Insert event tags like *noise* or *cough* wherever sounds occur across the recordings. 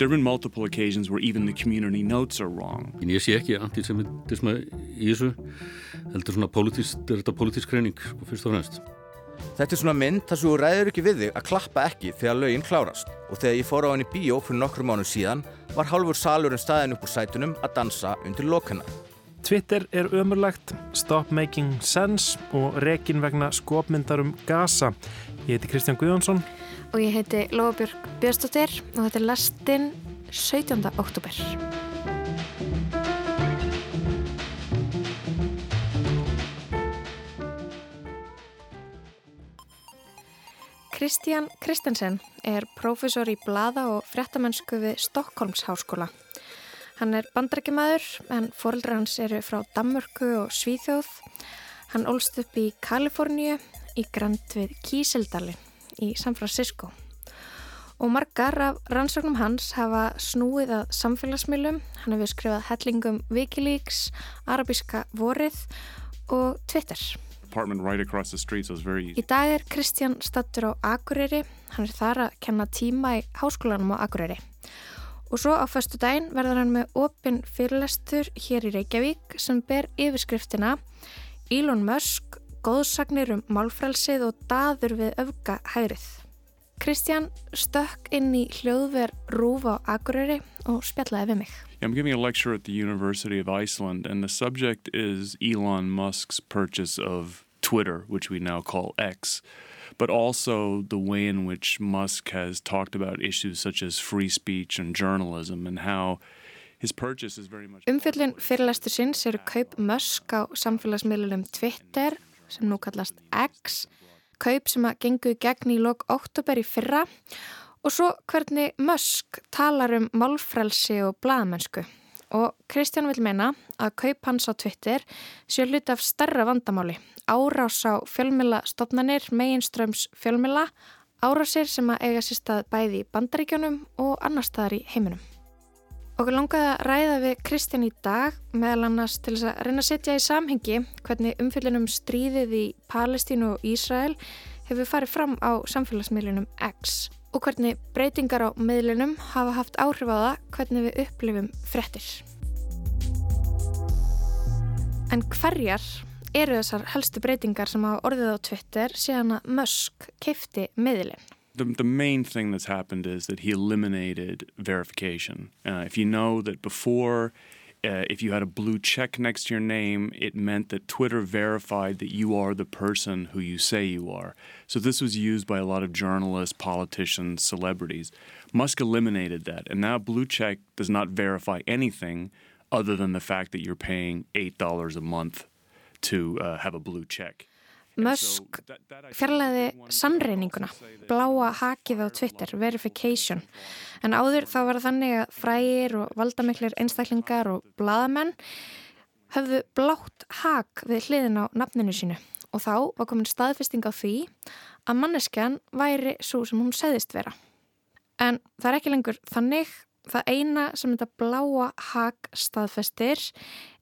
There have been multiple occasions where even the community notes are wrong. En ég sé ekki antisemitisma í þessu, heldur svona politist, er þetta politísk reyning sko, fyrst og fremst. Þetta er svona mynd þar sem þú ræður ekki við þig að klappa ekki þegar lögin klárast og þegar ég fór á henni bíó fyrir nokkru mánu síðan var halvur salurinn staðin upp úr sætunum að dansa undir lokana. Twitter er ömurlegt, Stop Making Sense og rekin vegna skopmyndarum Gaza. Ég heiti Kristján Guðjónsson. Og ég heiti Lofabjörg Björnstóttir og þetta er lastinn 17. oktober. Kristján Kristensen er prófessor í blada og fréttamennsku við Stokkólms háskóla. Hann er bandrækjumæður en fóreldra hans eru frá Danmörku og Svíþjóð. Hann ólst upp í Kaliforníu í grand við Kísildalin í San Francisco. Og margar af rannsóknum hans hafa snúið að samfélagsmiðlum. Hann hefur skrifað hellingum Wikileaks, Arabíska vorið og Twitter. Right. Í dag er Kristján stattur á Akureyri. Hann er þar að kenna tíma í háskólanum á Akureyri. Og svo á förstu daginn verður hann með opinn fyrirlestur hér í Reykjavík sem ber yfirskriftina Elon Musk, góðsagnir um málfrælsið og daður við öfga hægrið. Kristján stökk inn í hljóðver Rúf á Akureyri og spjallaði við mig. I'm giving a lecture at the University of Iceland and the subject is Elon Musk's purchase of Twitter, which we now call X. but also the way in which Musk has talked about issues such as free speech and journalism and how his purchase is very much... Umfjöldin fyrirlæstur sinns eru kaup Musk á samfélagsmiðlunum Twitter sem nú kallast X, kaup sem að gengu gegn í lok oktober í fyrra og svo hvernig Musk talar um málfrælsi og bladamennsku. Og Kristján vil meina að kaup hans á Twitter séu hluti af starra vandamáli. Árás á fjölmila stopnanir, meginströms fjölmila, árásir sem að eiga sér stað bæði í bandaríkjónum og annar staðar í heiminum. Okkur langaði að ræða við Kristján í dag meðal annars til þess að reyna að setja í samhengi hvernig umfyllinum stríðið í Palestínu og Ísrael hefur farið fram á samfélagsmiðlunum X og hvernig breytingar á miðlunum hafa haft áhrif á það hvernig við upplifum frettir. En hverjar eru þessar helstu breytingar sem hafa orðið á Twitter síðan að Musk keifti miðlun? The, the main thing that's happened is that he eliminated verification. Uh, if you know that before uh, if you had a blue check next to your name, it meant that Twitter verified that you are the person who you say you are. So this was used by a lot of journalists, politicians, celebrities. Musk eliminated that, and now blue check does not verify anything other than the fact that you're paying $8 a month to uh, have a blue check. Musk fjarlæði sannreininguna, bláa hakið á Twitter, verification. En áður þá var þannig að frægir og valdamiklir einstaklingar og bladamenn höfðu blátt hak við hliðin á nafninu sínu og þá var komin staðfesting á því að manneskjan væri svo sem hún segðist vera. En það er ekki lengur þannig, það eina sem þetta bláa hak staðfestir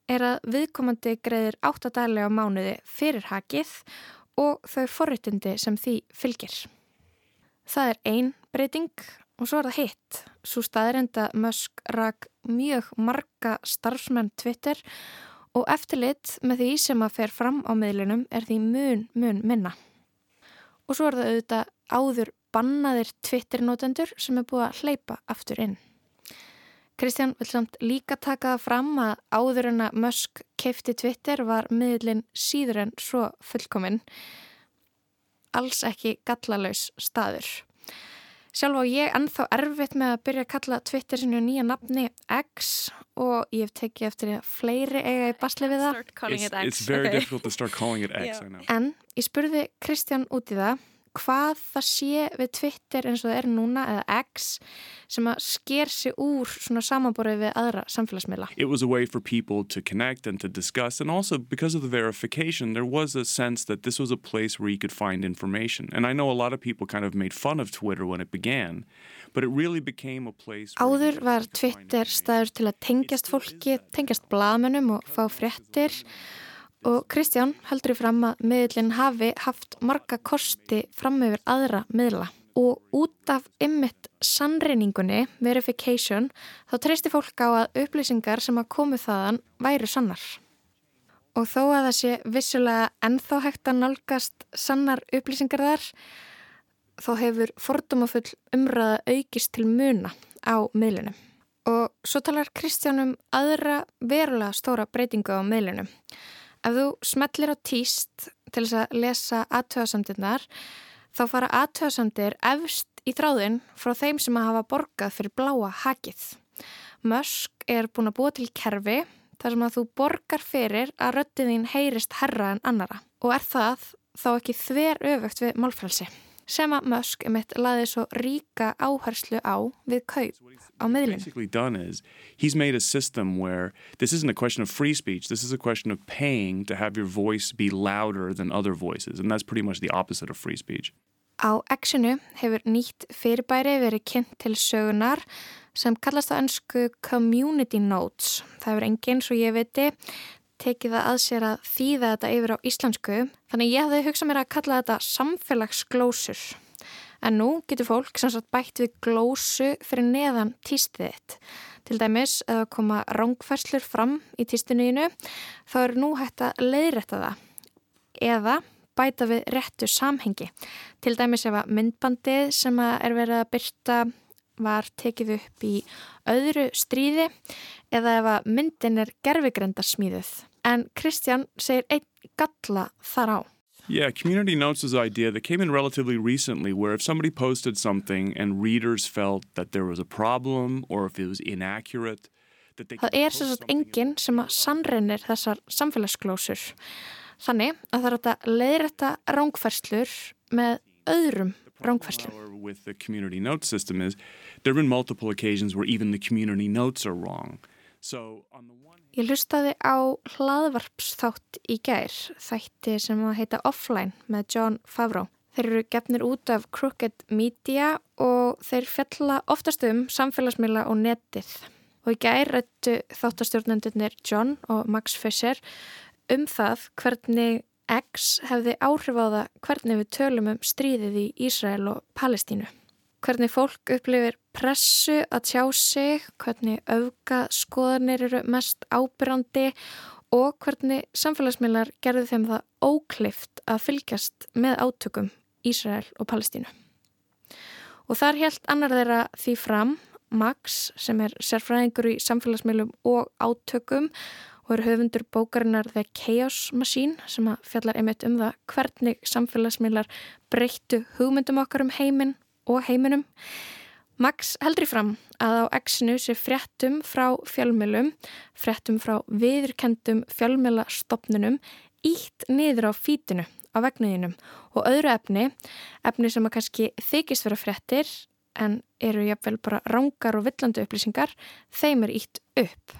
er að viðkomandi greiðir áttadalega mánuði fyrir hakið og þau forréttindi sem því fylgir. Það er ein breyting og svo er það hitt. Svo staðirenda Musk rak mjög marga starfsmenn Twitter og eftirlit með því sem að fer fram á miðlunum er því mun, mun minna. Og svo er það auðvitað áður bannaðir Twitter-nótendur sem er búið að hleypa aftur inn. Kristján vil samt líka taka það fram að áður en að Musk kefti Twitter var miðlinn síður en svo fullkominn. Alls ekki gallalaus staður. Sjálf á ég ennþá erfitt með að byrja að kalla Twitter sinu nýja nafni X og ég hef tekið eftir að fleiri eiga í basli við það. It's, it's very okay. difficult to start calling it X, yeah. I know. En ég spurði Kristján út í það hvað það sé við Twitter eins og það er núna eða X sem að sker sig úr svona samanborið við aðra samfélagsmiðla. It was a way for people to connect and to discuss and also because of the verification there was a sense that this was a place where you could find information. And I know a lot of people kind of made fun of Twitter when it began but it really became a place Áður var Twitter staður til að tengjast fólki, tengjast bladmennum og fá fréttir. Og Kristján heldur í fram að miðlinn hafi haft marga kosti fram yfir aðra miðla og út af ymmit sannreiningunni, verification, þá treysti fólk á að upplýsingar sem að komu þaðan væru sannar. Og þó að það sé vissulega ennþá hægt að nálgast sannar upplýsingar þar, þá hefur fordómafull umræða aukist til muna á miðlunum. Og svo talar Kristján um aðra verulega stóra breytingu á miðlunum. Ef þú smetlir á týst til þess að lesa aðtöðasamtinnar, þá fara aðtöðasamtir efst í þráðin frá þeim sem að hafa borgað fyrir bláa hakið. Mösk er búin að búa til kerfi þar sem að þú borgar fyrir að röttið þín heyrist herra en annara og er það þá ekki þver öfugt við málfrælsi sem að Musk emitt laði svo ríka áherslu á við kaup á miðlum. He's made a system where this isn't a question of free speech, this is a question of paying to have your voice be louder than other voices and that's pretty much the opposite of free speech. Á X-inu hefur nýtt fyrirbæri verið kynnt til sögunar sem kallast á ennsku Community Notes. Það hefur enginn, svo ég viti, tekið það að sér að þýða þetta yfir á íslensku. Þannig ég hafði hugsað mér að kalla þetta samfélagsglósur. En nú getur fólk sem sagt bætt við glósu fyrir neðan týstið þitt. Til dæmis, það koma rángfærslur fram í týstinuðinu, þá er nú hægt að leiðrætta það. Eða bæta við réttu samhengi. Til dæmis ef að myndbandið sem er verið að byrta var tekið upp í öðru stríði eða ef að myndin er gerfigrenda smíðuð. En Kristján segir einn galla þar á. Yeah, community notes is an idea that came in relatively recently where if somebody posted something and readers felt that there was a problem or if it was inaccurate Það er sérstaklega enginn sem að sannreinir þessar samfélagsglósur. Þannig að það er að leiðrætta rángfærslur með öðrum rángfærslum. With the community note system is there have been multiple occasions where even the community notes are wrong. Ég hlustaði á hlaðvarpsþátt í gær, þætti sem að heita Offline með John Favreau. Þeir eru gefnir út af Crooked Media og þeir fjalla oftast um samfélagsmiðla og netið. Og í gær rættu þáttastjórnendunir John og Max Fisher um það hvernig X hefði áhrif á það hvernig við tölum um stríðið í Ísrael og Palestínu. Hvernig fólk upplifir pressu að tjá sig, hvernig auka skoðanir eru mest ábyrrandi og hvernig samfélagsmiðlar gerðu þeim það óklift að fylgjast með átökum Ísrael og Palestínu. Og þar helt annar þeirra því fram, Max, sem er sérfræðingur í samfélagsmiðlum og átökum og eru höfundur bókarinnar The Chaos Machine sem að fjallar einmitt um það hvernig samfélagsmiðlar breyttu hugmyndum okkar um heiminn og heiminum. Max heldur í fram að á X-nu sé fréttum frá fjölmjölum, fréttum frá viðurkendum fjölmjölastofnunum ítt niður á fítinu á vegnuðinum og öðru efni, efni sem að kannski þykist vera fréttir en eru jáfnvel bara rángar og villandi upplýsingar, þeim er ítt upp.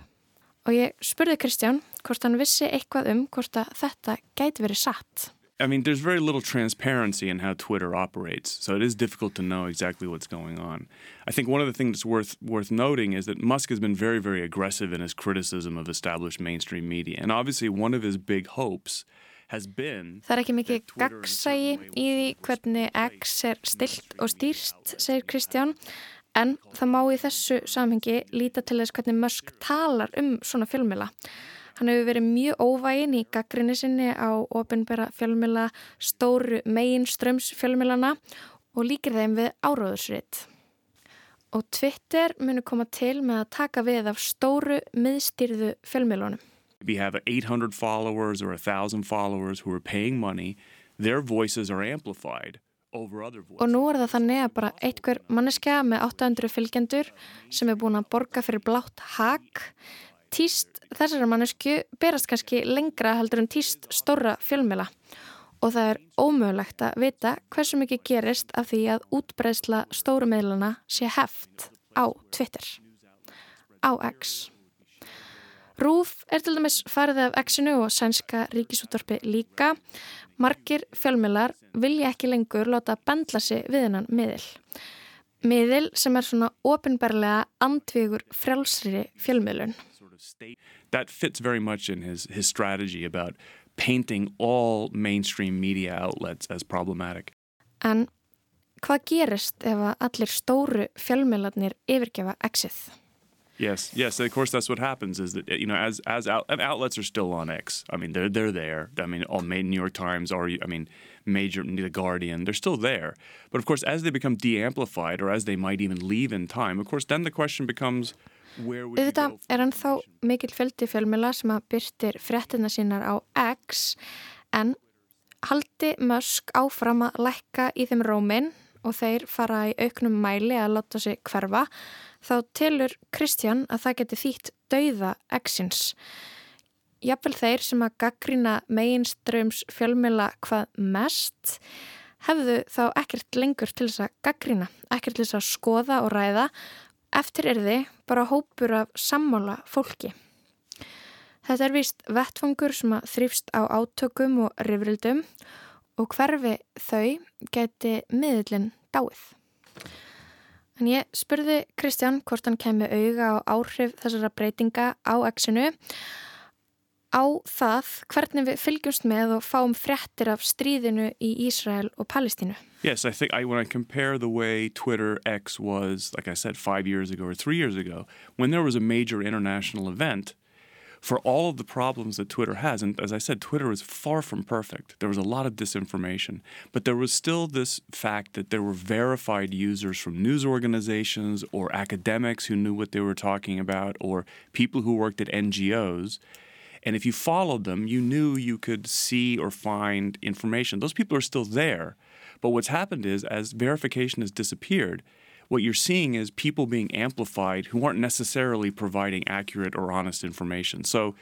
Og ég spurði Kristján hvort hann vissi eitthvað um hvort að þetta gæti verið satt. I mean, there's very little transparency in how Twitter operates, so it is difficult to know exactly what's going on. I think one of the things that's worth worth noting is that Musk has been very, very aggressive in his criticism of established mainstream media, and obviously one of his big hopes has been. Það er ekki mikið gaggsægi í því hvernig X er stilt og stýrst, segir Kristján, En það má í þessu samhengi líta til þess hvernig Musk talar um svona fjölmjöla. Hann hefur verið mjög óvægin í gaggrinni sinni á ofinbæra fjölmjöla, stóru mainströms fjölmjölana og líkir þeim við áróðursrið. Og Twitter munir koma til með að taka við af stóru miðstýrðu fjölmjölunum. We have 800 followers or 1000 followers who are paying money. Their voices are amplified. Og nú er það þannig að bara einhver manneskja með 800 fylgjendur sem er búin að borga fyrir blátt hag, týst þessari mannesku berast kannski lengra heldur en týst stóra fjölmjöla og það er ómögulegt að vita hversu mikið gerist af því að útbreysla stóru meðluna sé heft á Twitter, á X. Rúf er til dæmis farið af X-inu og sænska ríkisúttorpi líka Margir fjölmiðlar vilja ekki lengur láta bendla sig við hennan miðil. Miðil sem er svona ofinbarlega andvígur frjálsri fjölmiðlun. That fits very much in his, his strategy about painting all mainstream media outlets as problematic. En hvað gerist ef að allir stóru fjölmiðlarnir yfirgefa X-ið? Yes, yes. Of course, that's what happens. Is that you know, as as out, outlets are still on X. I mean, they're they're there. I mean, all New York Times or I mean, major The Guardian. They're still there. But of course, as they become de-amplified, or as they might even leave in time, of course, then the question becomes. Auðvitað er hann þá mikill fjöldi fjölmjöla sem að byrtir fréttina sínar á X en haldi Musk áfram að lækka í þeim rómin og þeir fara í auknum mæli að láta sig hverfa þá tilur Kristján að það geti þýtt dauða X-ins. Jafnvel þeir sem að gaggrina meginströms fjölmjöla hvað mest hefðu þá ekkert lengur til þess að gaggrina, ekkert til þess að skoða og ræða eftir er þið bara hópur af sammála fólki. Þetta er vist vettfangur sem að þrýfst á átökum og rifrildum og hverfi þau geti miðlinn dáið. En ég spurði Kristján hvort hann kemi auga á áhrif þessara breytinga á exinu á það hvernig við fylgjumst með og fáum fréttir af stríðinu í Ísrael og Palestínu. Yes, I think I, when I compare the way Twitter X was, like I said, five years ago or three years ago, when there was a major international event, for all of the problems that Twitter has, and as I said, Twitter is far from perfect. There was a lot of disinformation, but there was still this fact that there were verified users from news organizations or academics who knew what they were talking about or people who worked at NGOs. And if you followed them, you knew you could see or find information. Those people are still there. But what's happened is, as verification has disappeared, what you're seeing is people being amplified who aren't necessarily providing accurate or honest information. So,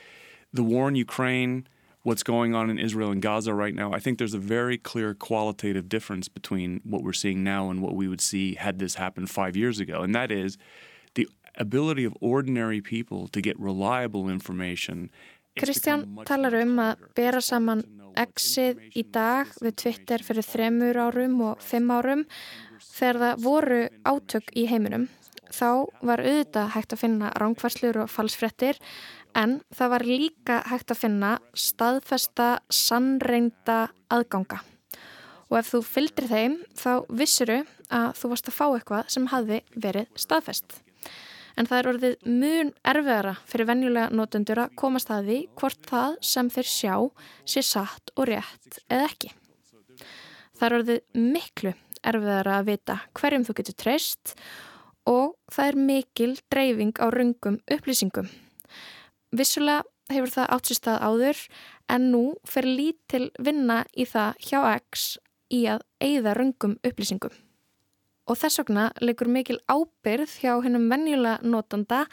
the war in Ukraine, what's going on in Israel and Gaza right now, I think there's a very clear qualitative difference between what we're seeing now and what we would see had this happened five years ago. And that is the ability of ordinary people to get reliable information. Kristján talar um að bera saman exið í dag við Twitter fyrir þremur árum og fimm árum Þegar það voru átök í heiminum þá var auðvitað hægt að finna rángvarslur og falsfrettir en það var líka hægt að finna staðfesta, sannreinda aðganga. Og ef þú fylgdir þeim þá vissuru að þú varst að fá eitthvað sem hafði verið staðfest. En það er orðið mun erfiðara fyrir venjulega notendur að komast að því hvort það sem þeir sjá sé satt og rétt eða ekki. Það er orðið miklu erfiðara að vita hverjum þú getur treyst og það er mikil dreifing á rungum upplýsingum. Vissulega hefur það átt sér stað áður en nú fer lítil vinna í það hjá X í að eigða rungum upplýsingum. Og þess vegna leikur mikil ábyrð hjá hennum venjulega notanda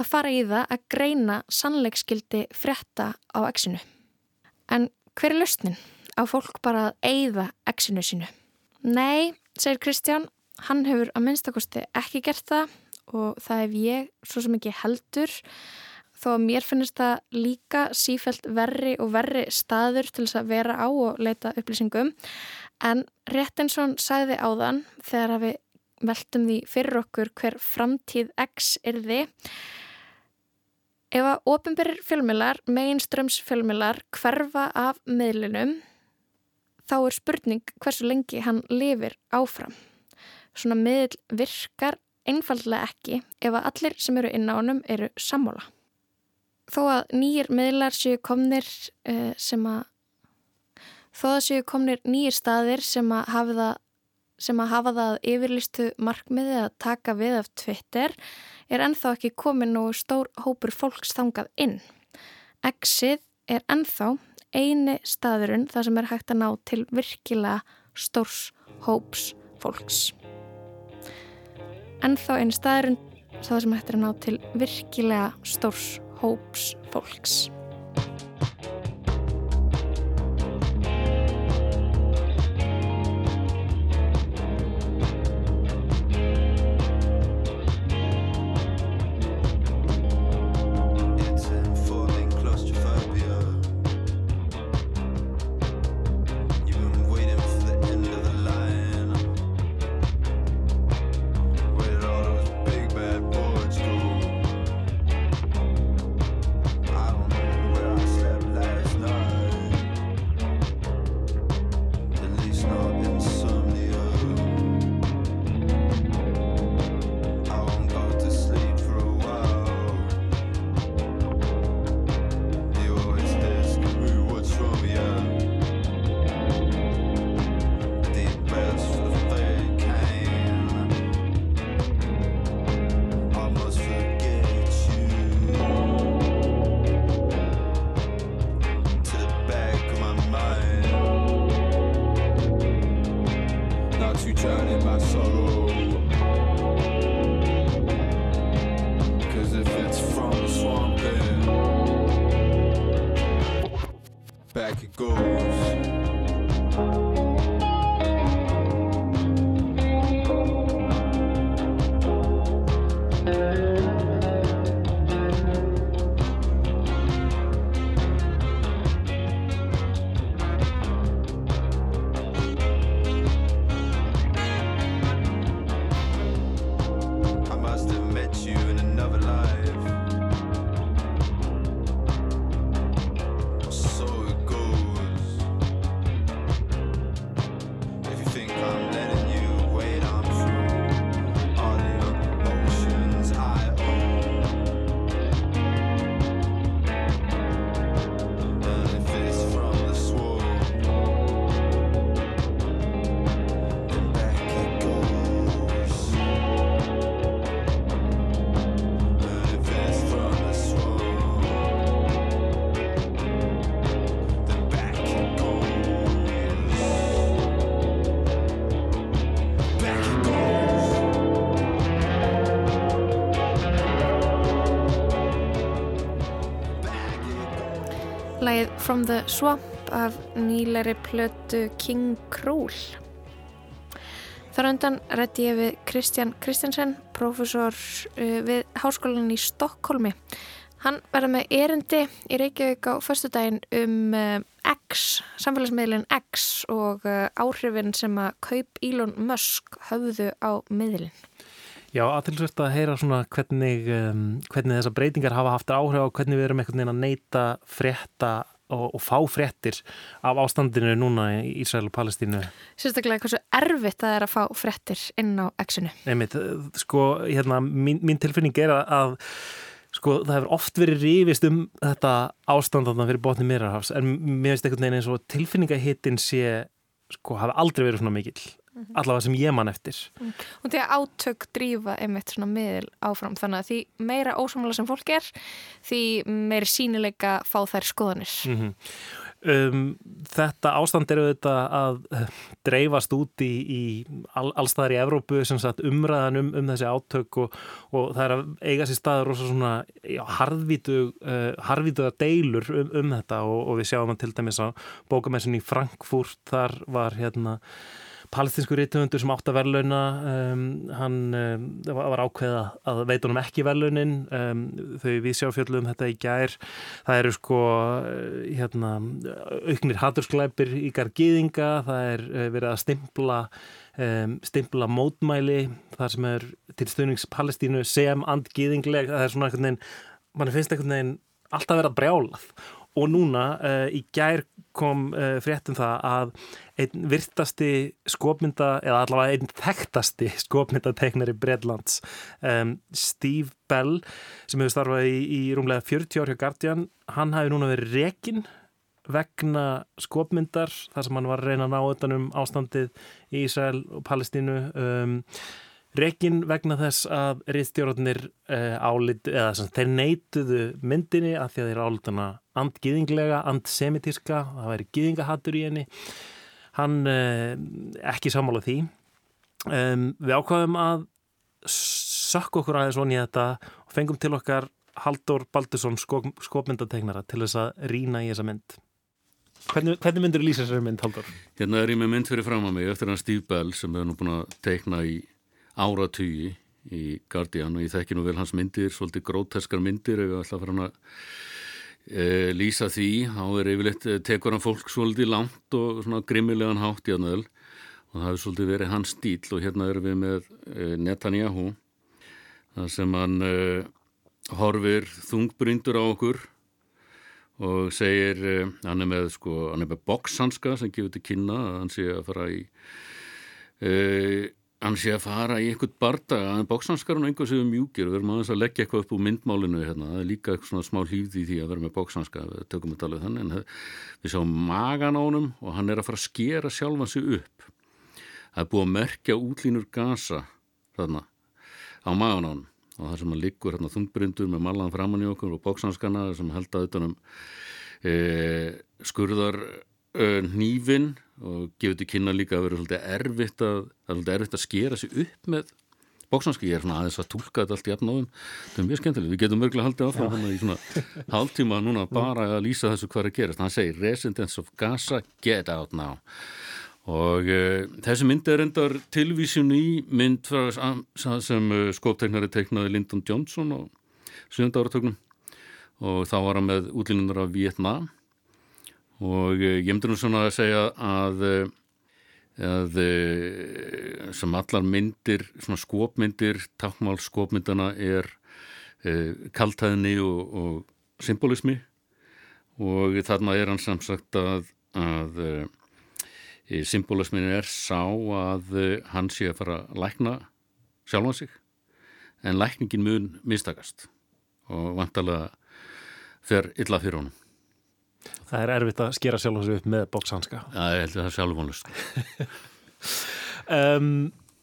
að fara í það að greina sannleikskildi frétta á X-inu. En hver er lausnin? Á fólk bara að eigða X-inu sínu? Nei, segir Kristján, hann hefur að minnstakosti ekki gert það og það hef ég svo sem ekki heldur þó að mér finnst það líka sífælt verri og verri staður til þess að vera á og leita upplýsingum en rétt eins og hann sagði áðan þegar við veltum því fyrir okkur hver framtíð X er því ef að ofinberir fjölmilar, mainströms fjölmilar hverfa af meðlinum þá er spurning hversu lengi hann lifir áfram. Svona miðl virkar einfallega ekki ef að allir sem eru inn á honum eru sammála. Þó að nýjir miðlar séu komnir uh, sem að þó að séu komnir nýjir staðir sem að hafa það að hafa það yfirlistu markmiði að taka við af Twitter er ennþá ekki komin og stór hópur fólks þangað inn. Exið er ennþá eini staðurinn þar sem er hægt að ná til virkilega stórs hóps fólks. En þá eini staðurinn þar sem hægt er að ná til virkilega stórs hóps fólks. From the Swamp af nýleiri plötu King Krúl. Þar undan rétti ég við Kristján Kristjansen, profesor uh, við Háskólan í Stokkólmi. Hann verði með erindi í Reykjavík á förstu daginn um uh, X, samfélagsmiðlinn X og uh, áhrifin sem að kaup Elon Musk höfðu á miðlinn. Já, aðtilsvert að heyra svona hvernig, um, hvernig þessar breytingar hafa haft áhrif á hvernig við erum einhvern veginn að neyta frétta og, og fá fréttir af ástandinu núna í Ísrael og Palestínu. Sérstaklega hversu erfitt það er að fá fréttir inn á X-inu. Einmitt, sko, hérna, mín, mín tilfinning er að sko, það hefur oft verið rífist um þetta ástand að það fyrir botni Mirarhafs, en mér finnst einhvern veginn eins og tilfinningahittin sé, sko, hafi aldrei verið svona mikill. Allavega sem ég mann eftir mm. og því að átök drífa einmitt svona miðil áfram þannig að því meira ósamlega sem fólk er því meiri sínileika fá þær skoðanir mm -hmm. um, Þetta ástand er auðvitað að eh, dreifast út í, í all, allstaðar í Evrópu sagt, umræðan um, um þessi átök og, og það er að eiga sér staður og svona já, harðvítu uh, harðvítuða deilur um, um þetta og, og við sjáum að til dæmis á bókamessin í Frankfurt þar var hérna palestinsku rítumundur sem átt að verðlauna um, hann um, var ákveða að veitunum ekki verðlaunin. Um, þau við sjáfjöldum þetta í gær. Það eru sko hérna, auknir hattursklæpir í gargiðinga það er uh, verið að stimpla um, stimpla mótmæli þar sem er til stöðnings Palestínu sem andgiðingleg það er svona einhvern veginn mann finnst einhvern veginn alltaf verið að brjálað og núna uh, í gær kom uh, fréttum það að einn virtasti skopmynda eða allavega einn þekktasti *laughs* skopmyndateiknari Breitlands um, Steve Bell sem hefur starfað í, í rúmlega 40 ár hjá Guardian hann hafi núna verið rekin vegna skopmyndar þar sem hann var að reyna að ná utanum ástandið í Ísrael og Palestínu um, Rekin vegna þess að riðstjórnir uh, álit, eða sem, þeir neituðu myndinni að því að þeir álitana andgiðinglega, andsemitíska, það væri giðingahattur í henni. Hann eh, ekki sammála því. Um, við ákvaðum að sökk okkur aðeins í þetta og fengum til okkar Haldur Baldursson skopmyndategnara til þess að rína í þessa mynd. Hvernig, hvernig myndur lýsa þessari mynd Haldur? Hérna er ég með mynd fyrir fram á mig eftir hann Steve Bell sem hefur nú búin að teikna í áratugi í Guardian og ég þekki nú vel hans myndir, svolítið gróteskar myndir ef við ætla að fara hann að e, lýsa því, þá er yfirleitt eh, tekur hann fólk svolítið langt og svona grimmilegan hátt í aðnöðl og það hefur svolítið verið hans stíl og hérna erum við með e, Netanyahu þar sem hann e, horfir þungbryndur á okkur og segir, hann er með sko, hann er með bokshanska sem gefur til kynna að hann sé að fara í hann sé að fara í einhvert bardaga en bóksanskar og einhver séu mjúkir og við erum aðeins að leggja eitthvað upp úr myndmálinu hérna. það er líka eitthvað svona smá hlýði í því að vera með bóksanska við tökum þetta alveg þannig en við sjáum magan á honum og hann er að fara að skera sjálfan sig upp það er búið að merkja útlínur gasa þarna á magan á honum og það sem hann liggur hérna þungbrindur með malan framann í okkur og bóksanskana sem held að utanum e, skurðar e, nývin og gefur til kynna líka að vera svolítið erfitt að, svolítið erfitt að skera sig upp með bóksanski, ég er svona aðeins að tólka þetta allt í afnáðum, þetta er mjög skemmtilegt. Við getum örgulega haldið áfram hann í svona *laughs* hálftíma núna bara að lýsa þessu hvað er að gerast. Hann segir Residents of Gaza get out now. Og uh, þessi mynd er endar tilvísun í mynd sem uh, skópteiknari teiknaði Lyndon Johnson á 7. áratögnum og þá var hann með útlýnunar af Vietnam og eh, ég myndi nú svona að segja að, eh, að eh, sem allar myndir, svona skopmyndir, takkmál skopmyndana er kaltæðni og, og symbolismi. Og þarna er hann samsagt að, að symbolismin er sá að hann sé að fara að lækna sjálfan sig. En lækningin mun mistakast. Og vantalega fer illa fyrir honum Það er erfitt að skera sjálf þessu upp með bókshanska. Já, ég held að það er sjálfvonlust. um,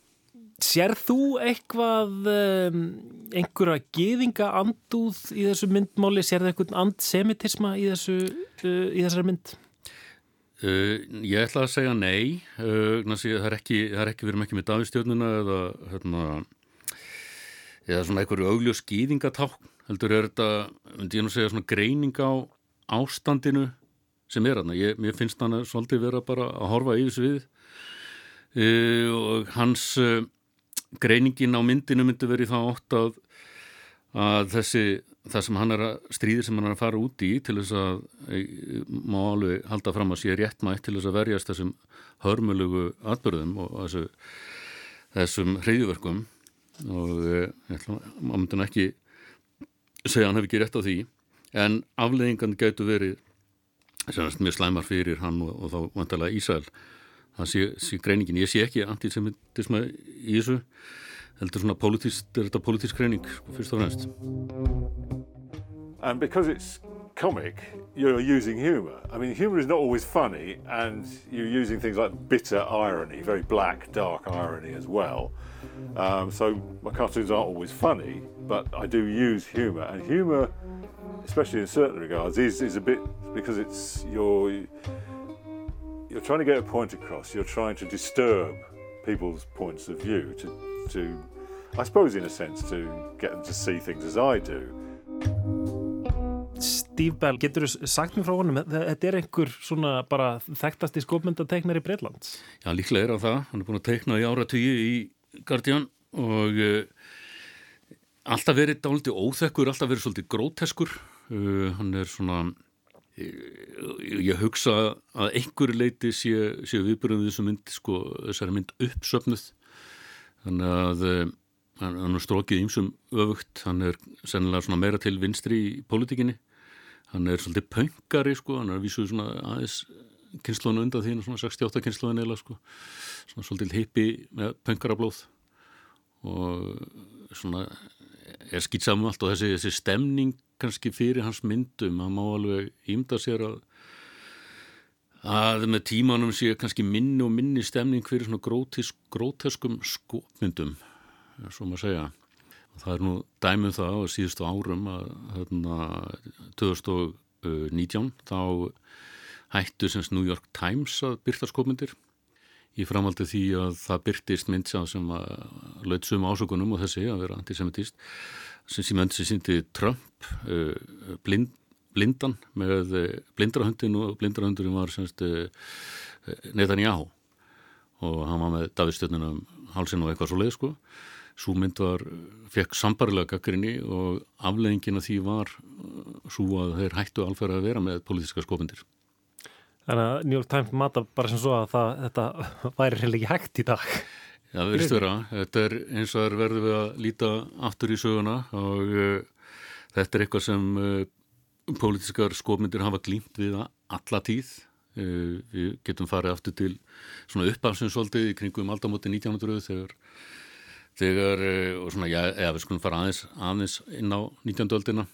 *laughs* sér þú eitthvað, um, einhverja geðinga andúð í þessu myndmáli? Sér það einhvern andsemitisma í, þessu, uh, í þessari mynd? Uh, ég ætla að segja nei. Uh, það er ekki, það er ekki, við erum ekki með dagistjórnuna eða, hérna, eða svona einhverju augljós geðingatákn. Heldur er þetta, myndi ég nú segja, svona greining á ástandinu sem er hann mér finnst hann að svolítið vera bara að horfa yfir svið e, og hans e, greiningin á myndinu myndi verið þá ótt að, að þessi það sem hann er að stríðir sem hann er að fara út í til þess að e, má alveg halda fram að sé rétt mætt til þess að verjast þessum hörmulugu atbyrðum og þessu, þessum hreyðverkum og ég ætla að maður myndi ekki segja að hann hef ekki rétt á því en afleggingan gætu verið mjög slæmar fyrir hann og, og þá vantarlega Ísæl það sé, sé greiningin, ég sé ekki antisemitisma í þessu heldur svona politísk, er þetta politísk greining sko, fyrst og fremst And because it's comic, you're using humour. I mean, humour is not always funny, and you're using things like bitter irony, very black, dark irony as well. Um, so my cartoons aren't always funny, but I do use humour, and humour, especially in certain regards, is, is a bit because it's you're you're trying to get a point across. You're trying to disturb people's points of view to to I suppose in a sense to get them to see things as I do. Steve Bell, getur þú sagt mér frá honum þetta er einhver svona bara þekktasti skopmyndateiknar í Breitlands? Já, líklega er á það, hann er búin að teikna í áratöyu í Guardian og uh, alltaf verið dáliti óþekkur, alltaf verið svolítið gróteskur. Uh, hann er svona uh, ég hugsa að einhverju leiti sé, sé viðbyrjum þessu mynd, sko, þessari mynd uppsöfnuð. Þannig að hann er strókið ímsum öfugt, hann er sennilega svona meira til vinstri í pólitíkinni. Hann er svolítið pöngari sko, hann er að vísu svona aðeins kynnslónu undan því, svona 68 kynnslóðin eða sko, svona svolítið hippi með pöngarablóð og svona er skýtsamum allt og þessi, þessi stemning kannski fyrir hans myndum að má alveg ímda sér að að með tímanum sé kannski minni og minni stemning fyrir svona grótisk, gróteskum skopmyndum svo maður segja. Það er nú dæmum það á síðustu árum að hérna 2019 þá hættu semst New York Times að byrta skopmyndir í framaldi því að það byrtist mynd sem að laut suma ásökunum og þessi að vera antisemitist sem síðan sem síndi Trump uh, blind, blindan með uh, blindrahundin og blindrahundurinn var semst uh, Netanyahu. Og hann var með Davidstöðnunum halsin og eitthvað svo leið sko. Svo mynd var, fekk sambarilega gaggrinni og afleggingin af því var svo að þeir hættu alferða að vera með politiska skopundir Þannig að New York Times mata bara sem svo að það, þetta *laughs* væri reynilega ekki hægt í dag. Já, það verðist vera. Þetta er eins og það verður við að líta aftur í söguna og uh, þetta er eitthvað sem uh, pólitískar skopmyndir hafa glýmt við alla tíð. Uh, við getum farið aftur til svona uppafsinsvöldið í kringum aldamóti 1900 þegar, þegar og svona, já, eða við skulum fara aðeins, aðeins inn á 19. öldina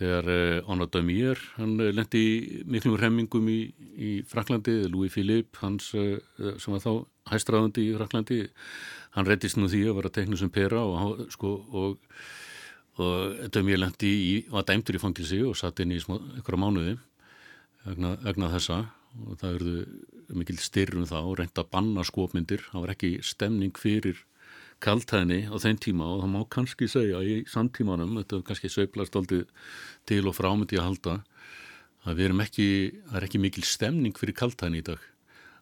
þegar uh, Anna Damier hann uh, lendi miklum remmingum í, í Fraklandi, Louis Philippe hans uh, sem var þá hæstraðandi í Fraklandi, hann reddist nú því að vera teknus sem pera og, sko, og, og Damier lendi í, var dæmtur í fangilsi og satt inn í ykkur mánuði vegna, vegna þessa. Og það verður mikil styrrum þá reynda að banna skopmyndir, það var ekki stemning fyrir kaltæðni á þenn tíma og það má kannski segja í samtímanum, þetta er kannski söiplast aldrei til og frámyndi að halda að við erum ekki, það er ekki mikil stemning fyrir kaltæðni í dag.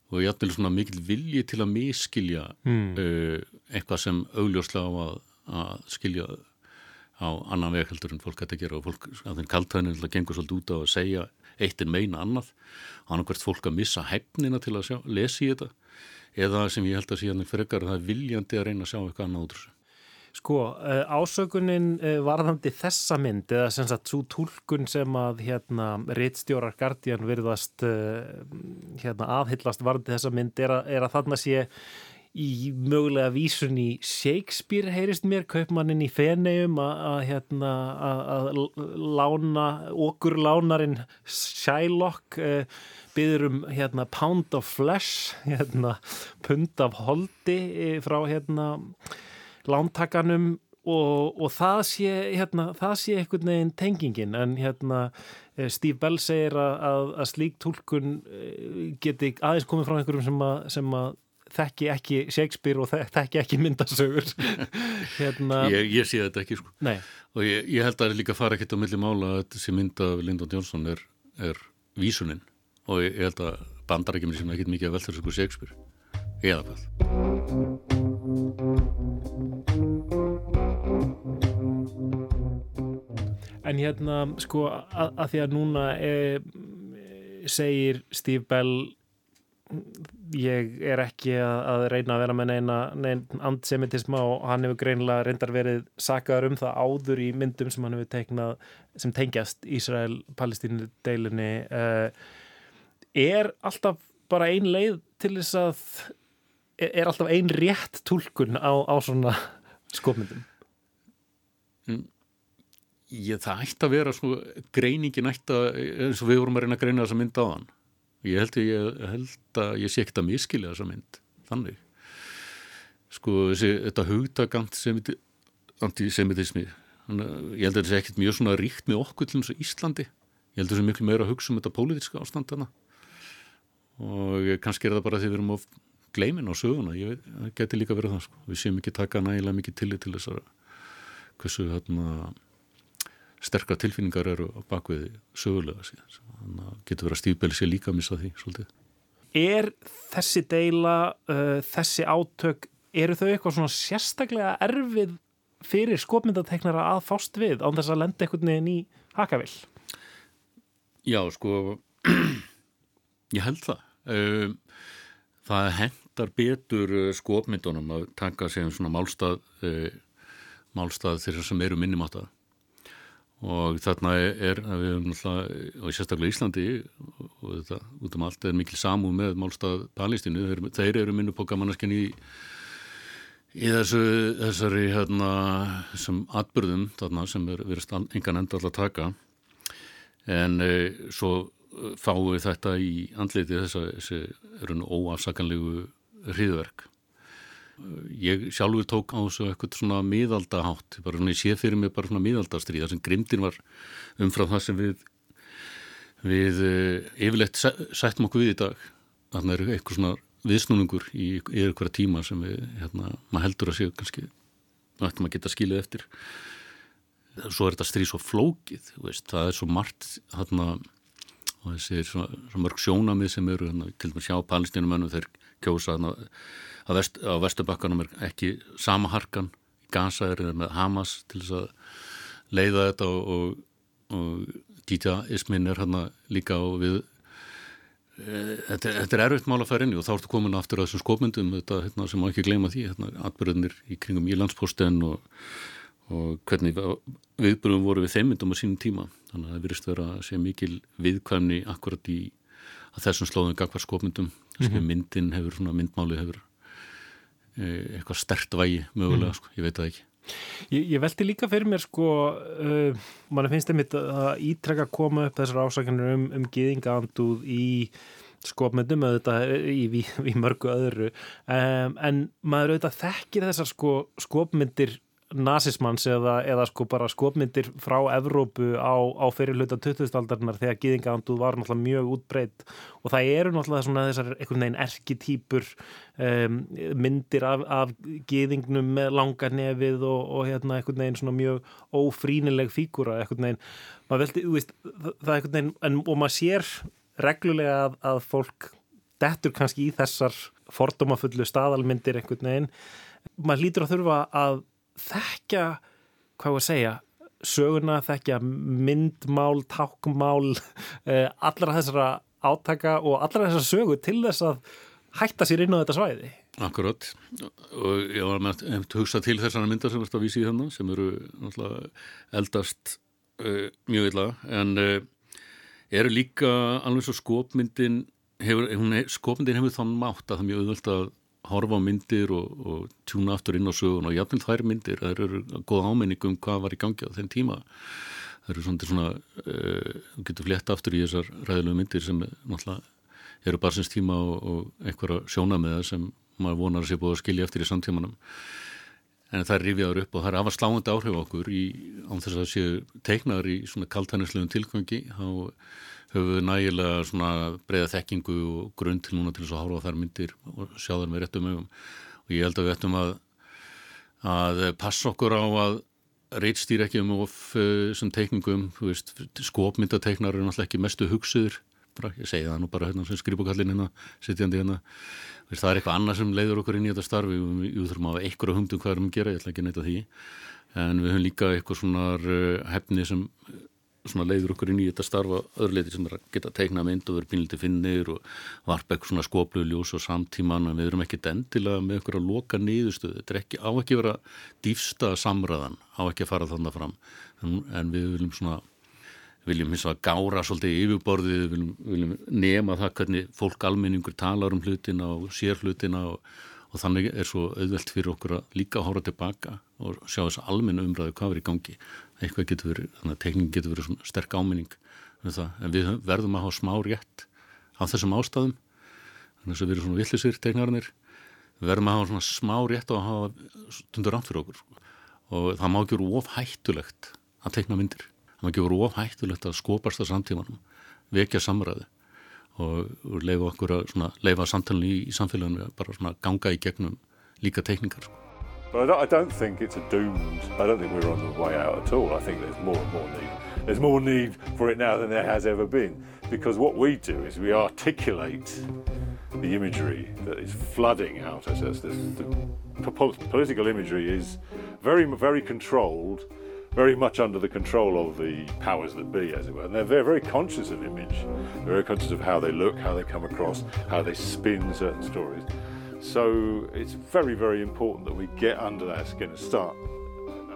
Og ég ætlum svona mikil vilji til að miskilja mm. uh, eitthvað sem augljóslega á að, að skilja á annan veg heldur en fólk hætti að gera. Og fólk, að þenn kaltæðin að gengur svolítið út á að segja eitt en meina annað. Og hann hvert fólk að missa hefnina til að sjá, lesi þetta eða sem ég held að síðan frekar það er viljandi að reyna að sjá eitthvað annað út. Sko, eh, ásökunin eh, varðandi þessa mynd eða sem sagt svo tólkun sem að hérna reittstjórar Guardian virðast eh, hérna aðhyllast varðandi þessa mynd er að, er að þarna sé í mögulega vísun í Shakespeare heyrist mér, kaupmannin í Feneum að hérna að lána, okkur lánarin Shylock byður um hérna pound of flesh hérna pund af holdi eh, frá hérna lántakanum og, og það sé hérna, það sé einhvern veginn tengingin. En hérna eh, Steve Bell segir að, að, að slík tólkun eh, geti aðeins komið frá einhverjum sem að, sem að þekki ekki Shakespeare og þekki ekki myndasögur. *laughs* Hérna... ég, ég sé þetta ekki sko. Nei. og ég, ég held að það er líka að fara ekkert á milli mála að þessi mynd af Lyndon Johnson er, er vísunin og ég, held að bandar ekki mér sem ekki mikið að velta þessu Shakespeare. Eða hvað En hérna sko að, að því að núna e, segir Steve Bell ég er ekki að, að reyna að vera með neina, neina antisemitisma og hann hefur greinlega reyndar verið sakaður um það áður í myndum sem hann hefur teiknað sem tengjast Ísrael-Palestínu deilinni uh, er alltaf bara ein leið til þess að er alltaf ein rétt tólkun á, á svona skopmyndum? Mm. Ég, það ætti að vera sko, greiningin ætti að eins og við vorum að reyna að greina þessa mynd á hann ég held, ég, held að ég sé ekkert að miskilja þessa mynd þannig. Sko þessi, þetta hugtakant antisemitismi ég held að þetta sé ekkert mjög svona ríkt með okkur til þessu Íslandi. Ég held að þetta sé miklu meira að hugsa um þetta pólitiska ástandana og kannski er það bara því við erum á gleimin á söguna, ég veit, það getur líka verið það sko, við séum ekki taka nægilega mikið tillit til þessara hversu hérna sterkar tilfinningar eru á bakvið sögulega síðan, þannig að getur verið að stífbeli sér líka að missa því svolítið. Er þessi deila, uh, þessi átök, eru þau eitthvað svona sérstaklega erfið fyrir skopmyndateknara að fást við án þess að lenda einhvern veginn í hakavill? Já, sko, *clears throat* ég held það. Uh, það hendar betur uh, skopmyndunum að taka sig um svona málstað, málstað þeirra sem eru minnimáttað og þarna er, við höfum náttúrulega, og sérstaklega Íslandi og þetta út um allt er mikil samú með málstað Palestínu, þeir, þeir eru minnu pókamannasken í í þessu, þessari hérna, þessum atbyrðum þarna sem er verið engan enda alltaf að taka. En e, svo fáum við þetta í andleiti þess að þessi eru nú óafsakanlegu hriðverk ég sjálfur tók á þessu eitthvað svona miðaldahátt, bara svona ég sé fyrir mig bara svona miðaldastrið, það sem grimdin var umfram það sem við við uh, yfirleitt sættum okkur við í dag, þannig er eitthvað svona viðsnúningur í hverja tíma sem við, hérna, maður heldur að séu kannski, það ættum að geta skilið eftir. Svo er þetta stríð svo flókið, veist, það er svo margt hérna og þessi svona, svona mörg sjónamið sem eru hérna, til dæmis hjá palestínumönnum þeir kjósa hérna á, vest, á Vesturbakkanum er ekki sama harkan. Gaza er með Hamas til þess að leiða þetta og, og, og dítjaismin er hérna líka og við e, þetta, þetta er erfitt mál að færa inn og þá ertu komin aftur að þessum skopmyndum þetta hérna, sem má ekki gleyma því hérna, atbyrðinir í kringum Ílandsposten og, og hvernig viðbyrjum voru við þeimindum á sínum tíma. Þannig að það virðist vera að sé mikil viðkvæmni akkurat í þessum slóðum gagvar skopmyndum. Mm -hmm. myndin hefur, svona myndmáli hefur Eh, eitthvað stert vægi mögulega, mm. sko, ég veit það ekki. Ég, ég veldi líka fyrir mér sko, uh, mann finnst einmitt að ítrekka að koma upp þessar ásakanir um, um giðingaanduð í skopmyndum auðvitað í, í, í mörgu öðru. Um, en maður auðvitað þekkir þessar sko, skopmyndir nazismans eða, eða sko bara skopmyndir frá Evrópu á, á fyrirluta 2000-aldarnar þegar gýðingaanduð var náttúrulega mjög útbreytt og það eru náttúrulega svona þessar einhvern veginn erkitýpur um, myndir af, af gýðingnum með langa nefið og, og hérna einhvern veginn svona mjög ófrínileg fígúra einhvern veginn, maður veldi, þú veist það er einhvern veginn, en, og maður sér reglulega að, að fólk dettur kannski í þessar fordómafullu staðalmyndir einhvern veginn. Maður lítur að þurfa að þekkja, hvað var að segja söguna, þekkja myndmál, tákmál *laughs* eh, allra þessara átaka og allra þessara sögu til þess að hætta sér inn á þetta svæði. Akkurát og ég var með að hugsa til þessana myndar sem verðst að vísi í þennan sem eru eldast uh, mjög illa en uh, eru líka alveg svo skopmyndin hefur, skopmyndin hefur þann mátt að það er mjög auðvöld að horfa á myndir og, og tjúna aftur inn á sögun og jafnveg þær myndir, það eru góð ámenning um hvað var í gangi á þenn tíma. Það eru svona, svona uh, getur fletta aftur í þessar ræðilegu myndir sem náttúrulega eru barsins tíma og, og einhverja sjóna með það sem maður vonar að sé búið að skilja eftir í samtímanum. En það er rifjaður upp og það er afar sláandi áhrif okkur í, án þess að séu teiknaður í svona kaltænislegum tilgangi þá höfum við nægilega svona breyða þekkingu og grunn til núna til þess að á þær myndir og sjá þær með réttum ögum og ég held að við ættum að að passa okkur á að reitstýr ekki um of uh, sem teikningum, skopmyndateiknar eru náttúrulega ekki mestu hugsuður bara, ég segi það nú bara hérna sem skrifbúkallin hérna, sittjandi hérna. Það er eitthvað annað sem leiður okkur inn í þetta starfi við, við þurfum að hafa einhverja humdum hvað erum að gera. Ég ætla ekki að neyta því. En við höfum líka eitthvað svona hefni sem uh, svona leiður okkur inn í þetta starfa öðruleiti sem er að geta teikna mynd og vera pínliti finnir og varpa eitthvað svona skoplu ljós og samtíman en við erum ekki endilega með eitthvað að loka nýðustuð þetta er ekki á ekki vera dýfsta samræðan á ekki að fara þannig fram. En, en við viljum svona viljum hins að gára svolítið yfirborðið, viljum, viljum nema það hvernig fólk almenningur talar um hlutina og sér hlutina og, og þannig er svo auðvelt fyrir okkur að líka hóra tilbaka og sjá þess að almennu umræðu hvað er í gangi. Eitthvað getur verið, þannig að tekning getur verið svona sterk áminning um en við verðum að hafa smá rétt á þessum ástæðum, þannig að við erum svona villisir teknarnir, við verðum að hafa svona smá rétt og að hafa stundur rámt fyrir okkur. Og það má ekki vera of hættulegt að tekna myndir. Það ekki voru ofhættulegt að skopast það samtímanum, vekja samræði og, og leifa okkur að svona, leifa samtalenu í, í samfélaginu bara svona ganga í gegnum líka teikningar sko. But I don't, think it's a doomed, I don't think we're on the way out at all. I think there's more and more need. There's more need for it now than there has ever been. Because what we do is we articulate the imagery that is flooding out at us. This, the political imagery is very, very controlled very much under the control of the powers that be, as it were. And they're very, very conscious of image. They're very conscious of how they look, how they come across, how they spin certain stories. So it's very, very important that we get under that skin and start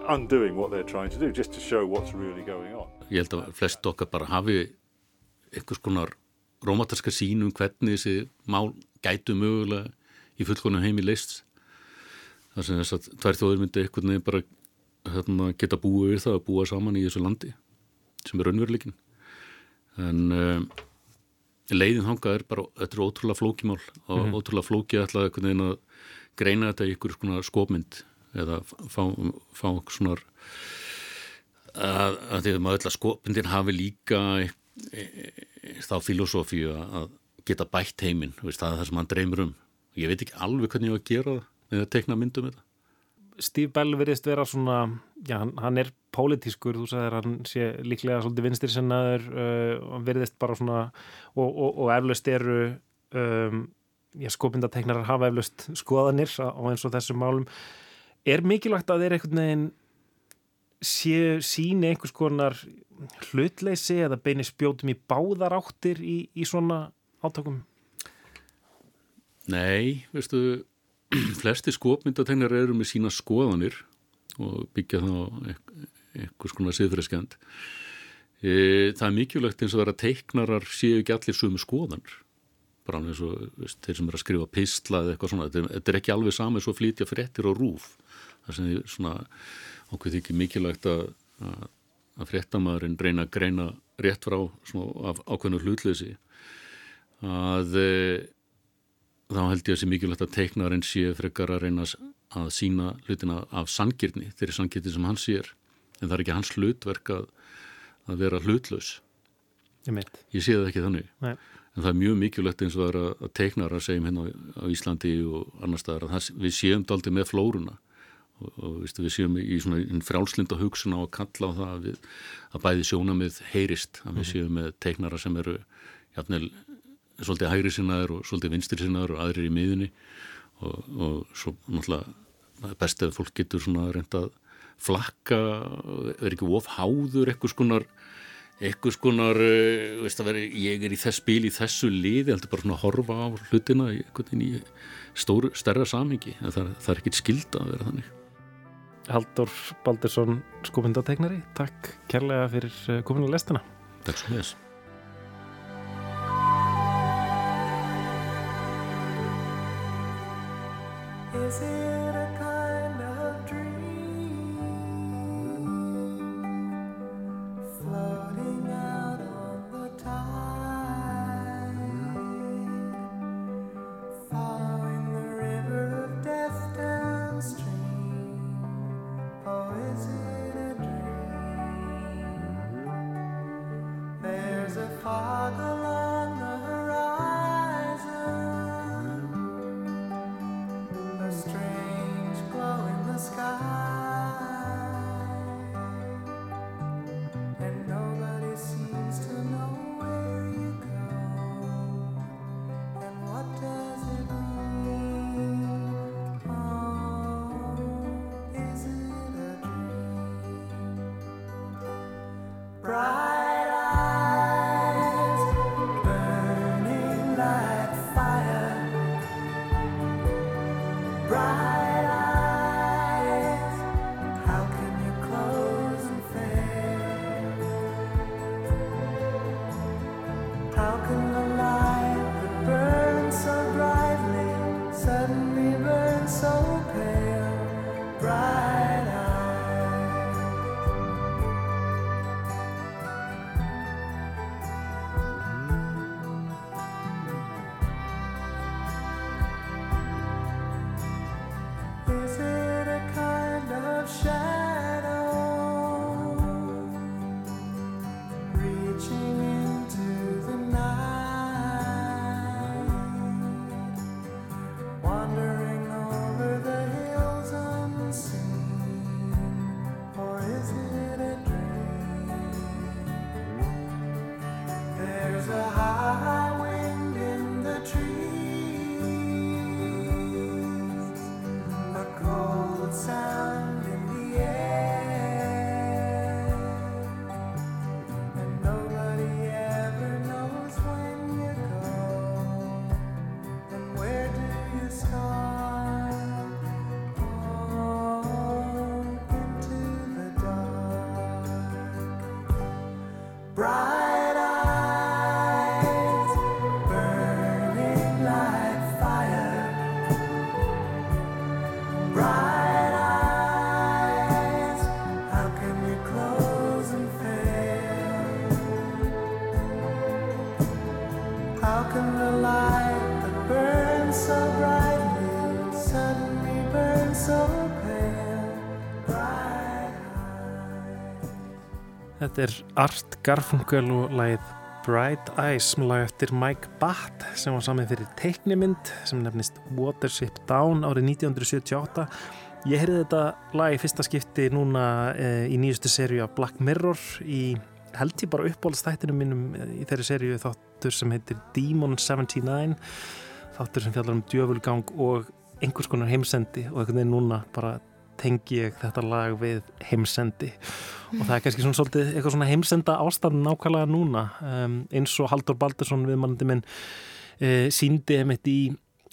undoing what they're trying to do, just to show what's really going on. Ég held að flest okkar bara hafi einhvers konar romantarska sín um hvernig þessi mál gætu mögulega í fullkonum heimi leist. Það sem þess að tvær þjóður myndi einhvern veginn bara hérna, geta búið við það að búa saman í þessu landi sem er raunveruleikin en um, leiðin hanga er bara, þetta er ótrúlega flókimál og mm -hmm. ótrúlega flóki að greina þetta í ykkur svona skopmynd eða fá, fá svona að, að því að maður öll að skopmyndin hafi líka e, e, e, þá filosófíu að geta bætt heiminn, það er það sem hann dreymir um. Ég veit ekki alveg hvernig ég á að gera það eða tekna myndum þetta Steve Bell verðist vera svona, já, hann, er pólitískur, þú sagðir hann sé líklega svolítið vinstir sennaður, uh, verðist bara svona, og, og, og eflaust eru, um, skopindateknarar hafa eflaust skoðanir á eins og þessum málum. Er mikilvægt að þeir einhvern veginn séu síni einhvers konar hlutleysi eða beini spjótum í báðar áttir í, í svona átökum? Nei, veistu *clears throat* flesti skopmyndategnar eru með sína skoðanir og byggja þá eitthvað svona siðfriskend e, það er mikilvægt eins og það er að teiknarar séu ekki allir sumu skoðanir. Bara eins og veist, þeir sem er að skrifa pistla eða eitthvað svona, þetta er ekki alveg saman eins og flytja fréttir og rúf það sem er svona ákveð ekki mikilvægt að, að, að fréttamaðurinn reyna að greina rétt frá svona, af ákveðnu hlutleysi. Að þá held ég að það sé mikilvægt að teiknarinn sé frekar að reyna að sína hlutina af sangirni, þeirri sangirni sem hann sér. En það er ekki hans hlutverk að, að vera hlutlaus. Ég, ég sé það ekki þannig. Nei. en það er mjög mikilvægt eins og það er að að segjum hérna á Íslandi og annar staðar að það, við séum daldi með flóruna. Og, og viðstu, við séum í svona frjálslinda hugsun á að kalla á það að, við, að bæði sjónamið heyrist að við mhm. séum með teiknara sem eru jafnvel svolítið hægri sinnaður og svolítið vinstri sinnaður og aðrir í miðunni og, og svo náttúrulega best ef fólk getur svona reynda að flakka, er ekki ofháður eitthvað skonar eitthvað skonar, eh, veist að vera ég er í þess spil í þessu lið ég heldur bara svona að horfa á hlutina í, í stóru, stærra samingi en það, það er ekkit skilda að vera þannig. Haldur Baldursson skopundategnari, takk kærlega fyrir eh, kominu lestina. Takk svo með þess Þetta er Art Garfunkel og lagið Bright Eyes sem lag eftir Mike Batt sem var samið fyrir teiknimynd sem nefnist Watership Down árið 1978. Ég heyrði þetta lag í fyrsta skipti núna e, í nýjustu sériu af Black Mirror í held ég bara uppbólstættinu mínum eh, í þeirri sériu þáttur sem heitir Demon 79 þáttur sem fjallar um djöfulgang og einhvers konar heimsendi og einhvern veginn núna bara tengi ég þetta lag við heimsendi. Og það er kannski svona svolítið eitthvað svona heimsenda ástand nákvæmlega núna. Um, eins og Haldur Baldursson viðmannandi minn e, síndi heimitt í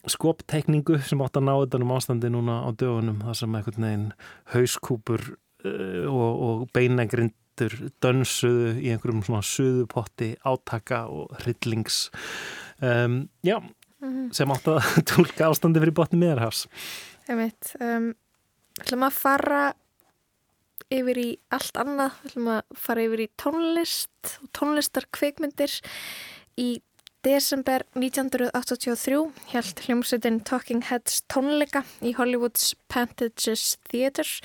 skoptekningu sem átt að ná þetta um ástandi núna á dögunum þar sem einhvern veginn hauskúpur e, og, og beinagrindur dönsuðu í einhverjum svona suðupotti átaka og hryllings um, já, mm -hmm. sem átt að *laughs* tólka ástandi fyrir botni meðarhafs Ég veit um að fara yfir í allt annað, við ætlum að fara yfir í tónlist og tónlistarkveikmyndir. Í desember 1983 held hljómsveitin Talking Heads tónleika í Hollywoods Pantages Theatre.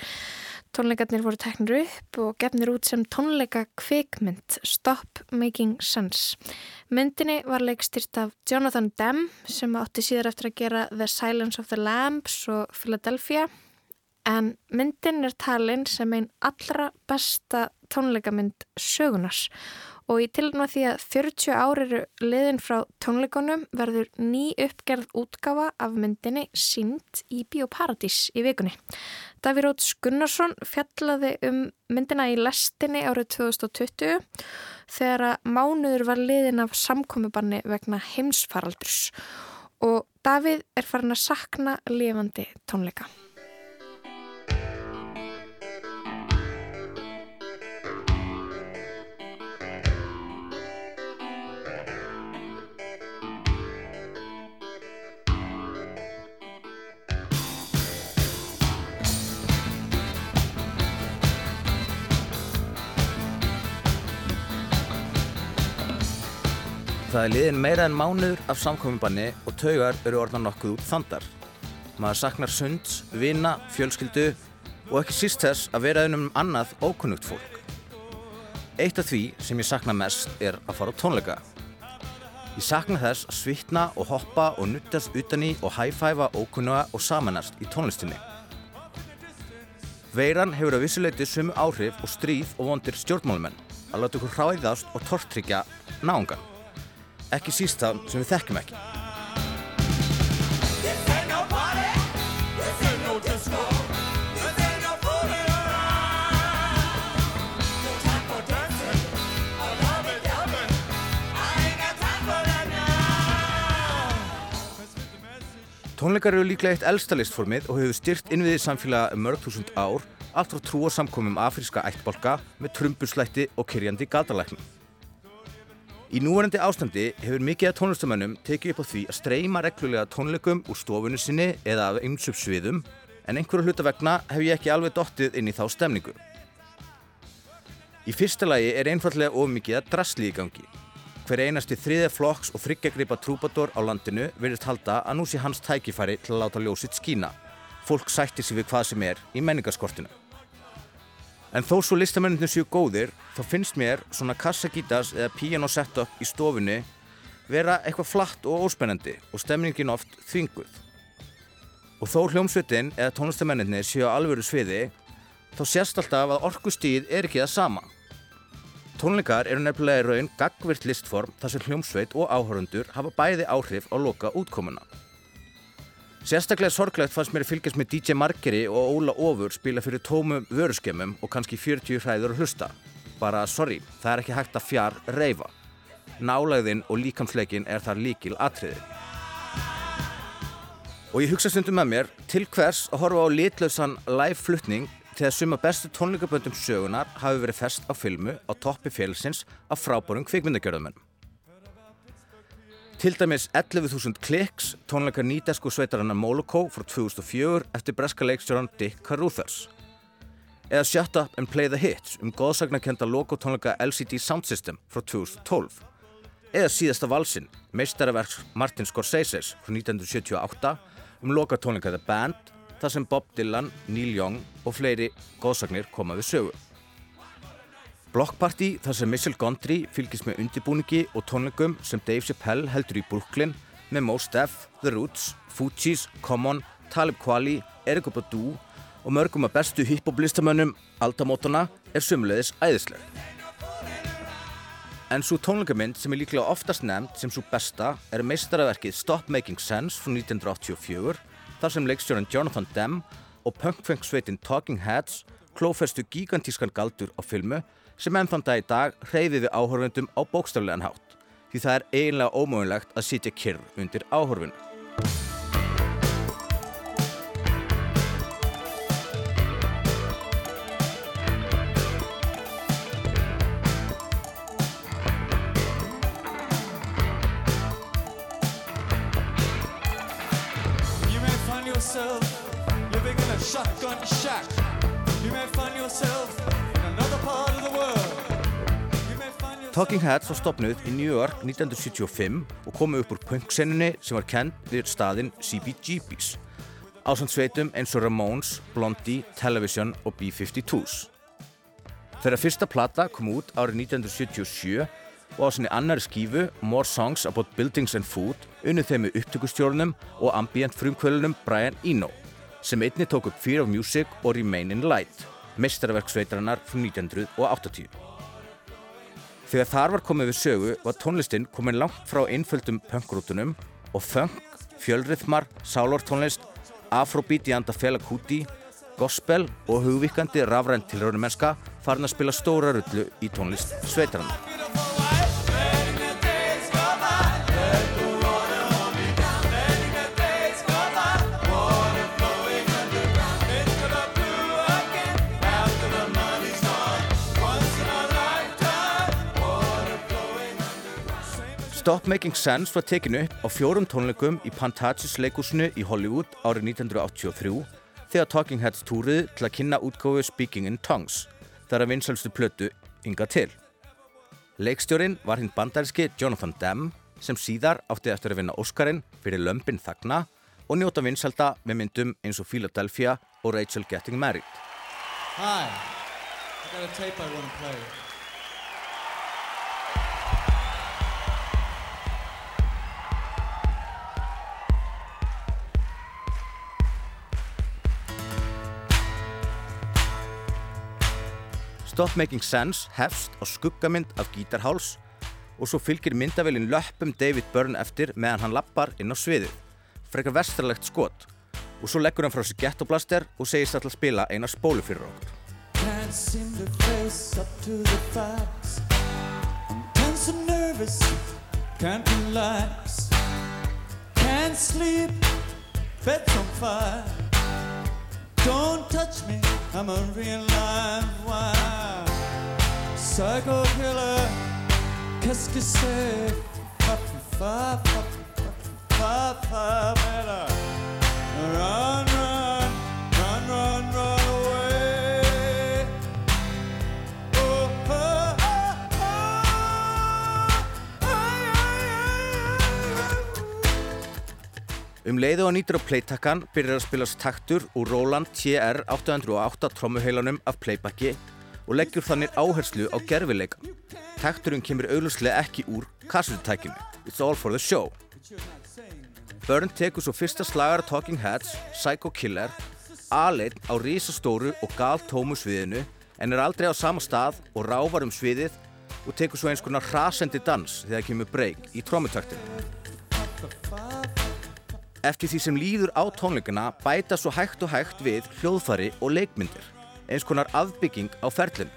Tónleikarnir voru teknir upp og gefnir út sem tónleika kveikmynd Stop Making Sense. Myndinni var leikstýrt af Jonathan Demme sem átti síðar eftir að gera The Silence of the Lambs og Philadelphia en myndin er talin sem einn allra besta tónleikamynd sögunars og í tilvægna því að 40 ári eru liðin frá tónleikonum verður ný uppgerð útgafa af myndinni sínt í Bíóparadís í vikunni. Daví Róts Gunnarsson fjallaði um myndina í lestinni árið 2020 þegar að mánuður var liðin af samkomiðbanni vegna heimsfaraldurs og Davíð er farin að sakna lifandi tónleika. Það er liðin meira en mánuður af samkominnbanni og taugar eru orðan nokkuð út þandar. Maður saknar sunds, vina, fjölskyldu og ekki síst þess að vera einum annað ókunnugt fólk. Eitt af því sem ég sakna mest er að fara á tónleika. Ég sakna þess að svitna og hoppa og nuttast utan í og hæfæfa ókunnuga og samanast í tónlistinni. Veiran hefur að vissuleiti sumu áhrif og stríð og vondir stjórnmálumenn að láta ykkur hráðast og tortryggja náungan. Ekki síst það sem við þekkjum ekki. Tónleikar eru líklega eitt elsta listformið og hefur styrt innviðið samfélaga um mörg þúsund ár allt frá trúarsamkomum afríska ættbolka með trumbuslætti og kyrjandi gatalæknum. Í núverandi ástandi hefur mikið af tónlistamönnum tekið upp á því að streyma reglulega tónleikum úr stofunni sinni eða af einsöp sviðum en einhverju hluta vegna hef ég ekki alveg dottið inn í þá stemningu. Í fyrsta lagi er einfallega of mikið að drasli í gangi. Hver einasti þriðja flokks og þryggjagripa trúbador á landinu verðist halda að nú sé hans tækifæri til að láta ljósitt skína. Fólk sættir sig við hvað sem er í menningarskortinu. En þó svo listamenninu séu góðir, þá finnst mér svona kassagítas eða piano setup í stofunni vera eitthvað flatt og óspennandi og stemningin oft þvinguð. Og þó hljómsveitin eða tónlistamenninni séu á alvöru sviði, þá sést alltaf að orkustíð er ekki það sama. Tónleikar eru nefnilega í raun gagvirt listform þar sem hljómsveit og áhörundur hafa bæði áhrif á loka útkomuna. Sérstaklega sorglegt fannst mér að fylgjast með DJ Margeri og Óla Ófur spila fyrir tómum vöruskemmum og kannski 40 hræður að hlusta. Bara sorry, það er ekki hægt að fjár reyfa. Nálæðin og líkamsleikin er þar líkil atriði. Og ég hugsa stundum með mér til hvers að horfa á litlausan live fluttning þegar suma bestu tónleikaböndum sögunar hafi verið fest á filmu á toppi félagsins af frábórum kvikmyndagjörðumennum. Til dæmis 11.000 kliks tónleikar nýdesku sveitarannar Moloko frá 2004 eftir breska leikstjóran Dick Caruthers. Eða Shut Up and Play the Hits um góðsagnarkenda logotónleika LCD Sound System frá 2012. Eða síðasta valsinn, meistaraverks Martin Scorsese's frá 1978 um lokatónleika The Band þar sem Bob Dylan, Neil Young og fleiri góðsagnir koma við sögu. Blockparty þar sem Michelle Gondry fylgis með undibúningi og tónleikum sem Dave Chappelle heldur í Brooklyn með Mos Def, The Roots, Fugees, Common, Talib Kweli, Erika Badu og mörgum af bestu hip-hop listamönnum aldamótana er sumleðis æðisleg. En svo tónleikamind sem er líklega oftast nefnd sem svo besta er meistaraverkið Stop Making Sense frá 1984 þar sem leikstjóran Jonathan Demme og punkfengsveitin Talking Heads klófestu gigantískan galdur á filmu sem enn þann dag í dag hreyði við áhörfundum á bókstaflegan hátt því það er eiginlega ómögulegt að sitja kyrr undir áhörfunu. Talking Heads var stopnud í New York 1975 og komu upp úr punksenninni sem var kend við staðinn CBGB's ásand sveitum eins og Ramones, Blondie, Television og B-52s. Þeirra fyrsta plata kom út árið 1977 og á sinni annari skífu More Songs About Buildings and Food unnið þeim með upptökustjórnum og ambient frumkvölunum Brian Eno sem einni tók upp Fear of Music og Remain in Light, mestarverksveitrannar frá 1980. Þegar þar var komið við sögu var tónlistinn komin langt frá einföldum punkrútunum og funk, fjölrithmar, sálortónlist, afrobeat í anda Fela Kuti, gospel og hugvíkandi rafrænt til raunumenska farin að spila stóra rullu í tónlist sveitarana. Stop Making Sense var tekinu upp á fjórum tónleikum í Pantages leikúsinu í Hollywood árið 1983 þegar Talking Heads túrið til að kynna útgáfu Speaking in Tongues þar að vinsalstu plötu ynga til. Leikstjórin var hinn bandaríski Jonathan Demme sem síðar átti eftir að vinna Óskarinn fyrir Lömpin Þagna og njóta vinsalda með myndum eins og Philadelphia og Rachel Getting Married. Hi, I got a tape I want to play. Stop Making Sense hefst á skuggamynd af gítarháls og svo fylgir myndavélin löppum David Byrne eftir meðan hann lappar inn á sviðið. Frekar vestralegt skot. Og svo leggur hann frá sér gettoblaster og segist alltaf spila eina spólu fyrir okkur. Can't Don't touch me, I'm a real live wire Psycho killer Qu'est-ce que c'est Fa fa fa fa Um leiðu og nýtur á playtakkan byrjar að spilast taktur úr Roland TR 808 trommuheilanum af playbacki og leggjur þannig áherslu á gerfileika. Takturinn kemur auglustlega ekki úr kassutækinu. It's all for the show. Byrne tekur svo fyrsta slagar Talking Heads, Psycho Killer, aðleinn á risastóru og galtómu sviðinu en er aldrei á sama stað og rávar um sviðið og tekur svo eins konar hrasendi dans þegar kemur breyk í trómutöktinu. Eftir því sem líður á tónleikana bæta svo hægt og hægt við hljóðfari og leikmyndir, eins konar afbygging á ferlum.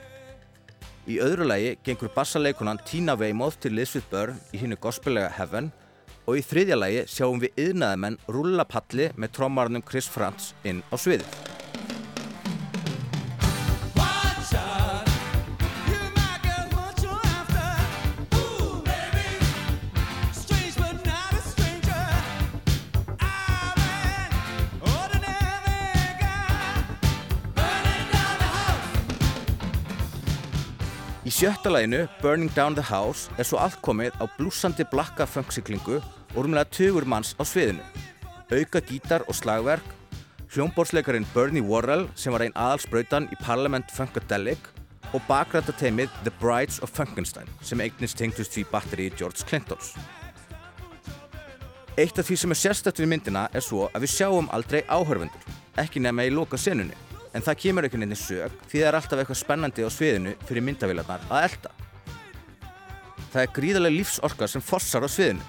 Í öðru lagi gengur bassaleikunan Tina Weymouth til Lisbeth Burr í hinnu gospelega Heaven og í þriðja lagi sjáum við yðnaðamenn rúla palli með trommarnum Chris Frantz inn á sviðið. Sjötta læginu, Burning Down the House, er svo allt komið á blúsandi blakka funksiklingu og rúmlega tugur manns á sviðinu. Auka gítar og slagverk, hljómborðsleikarin Bernie Worrell sem var einn aðalsbrautan í Parliament Funkadelic og bakrættateimið The Brides of Funkenstein sem eignist tengtust því batteri George Clintons. Eitt af því sem er sérstætt við myndina er svo að við sjáum aldrei áhörfundur, ekki nefna í loka senunni en það kemur einhvern veginn í sög því það er alltaf eitthvað spennandi á sviðinu fyrir myndavílarnar að elda. Það er gríðarlega lífsorka sem fossar á sviðinu.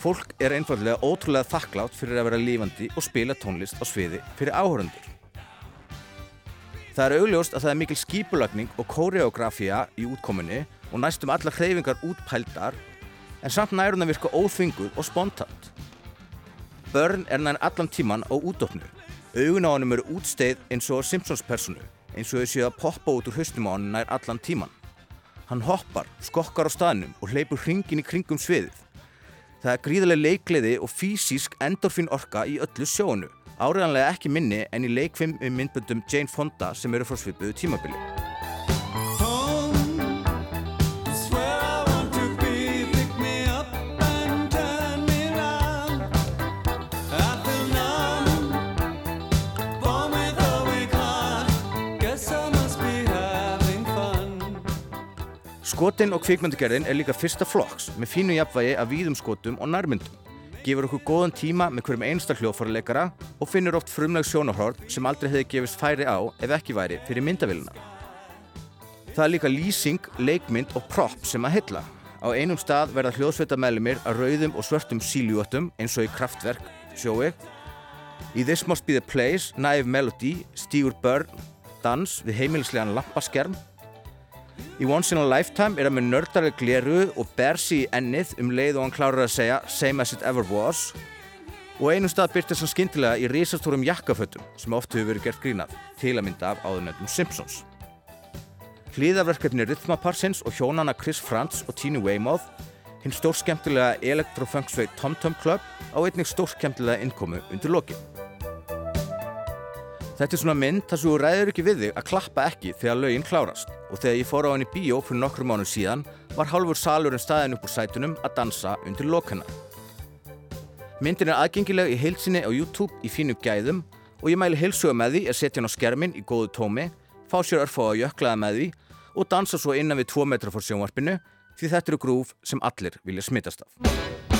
Fólk er einfallega ótrúlega þakklátt fyrir að vera lífandi og spila tónlist á sviði fyrir áhörundur. Það er augljóst að það er mikil skípulagning og koreografía í útkominni og næstum alla hreyfingar útpældar en samt nærun að virka óþvinguð og spontant. Börn er nær allan tíman á útdóknu Augun á hannum eru útsteið eins og Simpsons personu, eins og þau séu að poppa út úr höstum á hann nær allan tíman. Hann hoppar, skokkar á staðnum og hleypur hringin í kringum sviðið. Það er gríðarlega leikleiði og fysísk endorfin orka í öllu sjónu, áriðanlega ekki minni en í leikfim um myndböndum Jane Fonda sem eru frá svipuðu tímabili. Skotin og kvikmyndagerðin er líka fyrsta flokks með fínu jafnvægi af víðum skotum og nærmyndum. Gefur okkur góðan tíma með hverjum einsta hljóðfáraleikara og finnur oft frumleg sjónahort sem aldrei hefði gefist færi á ef ekki væri fyrir myndavillina. Það er líka lýsing, leikmynd og prop sem að hylla. Á einum stað verða hljóðsveita meðlumir að rauðum og svörtum síljúötum eins og í kraftverk sjói. Í This Must Be The Place, Naive Melody, Stígur Börn, dans við heimilislegan lampaskerm Í Once in a Lifetime er það með nördarlega gleru og bersi í ennið um leið og hann klárar að segja Same as it ever was og einum stað byrtist hann skindilega í risastórum jakkafötum sem oft hefur verið gert grínað til að mynda af áðurnöndum Simpsons. Hlýðarverkefni Rhythmaparsins og hjónana Chris Frantz og Tini Weymouth hinn stórskemtilega elektrofunksveit Tom Tom Club á einnig stórskemtilega innkomu undir lokin. Þetta er svona mynd þar sem þú ræður ekki við þig að klappa ekki þegar lögin klárast og þegar ég fór á henni bíó fyrir nokkru mánu síðan var hálfur salurinn staðin upp úr sætunum að dansa undir lokana. Myndin er aðgengileg í heilsinni á YouTube í fínu gæðum og ég mæli heilsuga með því að setja hann á skermin í góðu tómi, fá sér örfá að jöklaða með því og dansa svo innan við 2 metra fór sjónvarpinu því þetta eru grúf sem allir vilja smittast af.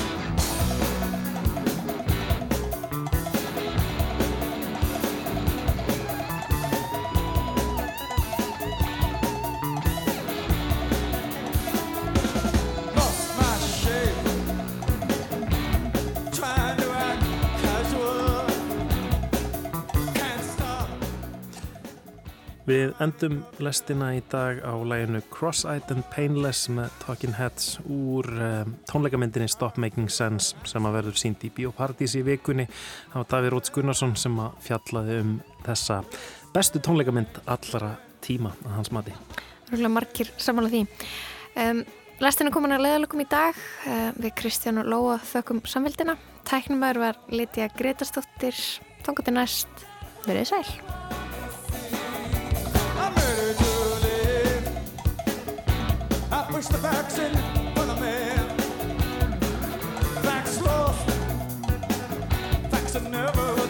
Við endum lestina í dag á læginu Cross-Eyed and Painless með Talking Heads úr um, tónleikamindinni Stop Making Sense sem að verður sínd í Bíóparadís í vikunni. Var Daví Róts Gunnarsson sem að fjallaði um þessa bestu tónleikamynd allara tíma að hans mati. Rúglega margir samanlega því. Um, lestina komin að leðalökum í dag uh, við Kristján og Lóa þökkum samvildina. Tæknumæður var Lítja Gretarstóttir. Tóngat í næst. Verðið sæl. Push the in for the man. Facts lost. Facts are never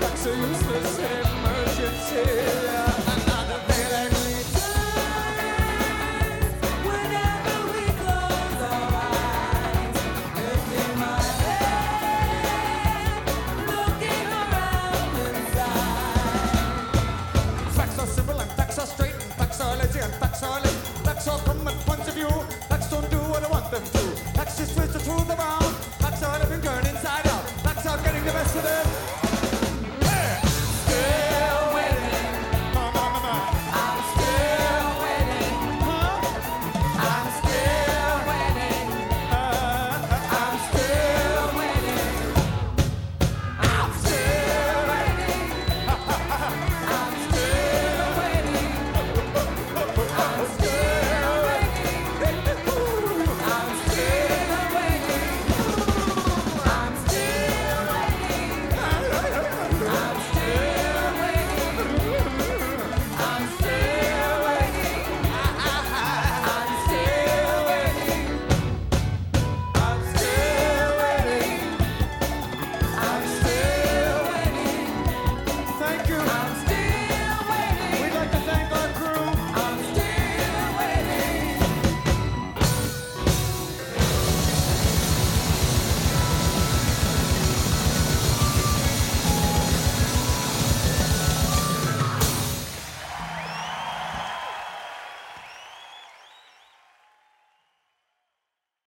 Facts are useless, they merchants. Another day they return. Whenever we close our eyes, it's my head, looking around inside. Facts are simple and facts are straight and facts are lazy and facts are late. Facts all come at points of view what I want them to. Max just twist the truth around. That's how I've been turned inside out. Max how I'm getting the best of them.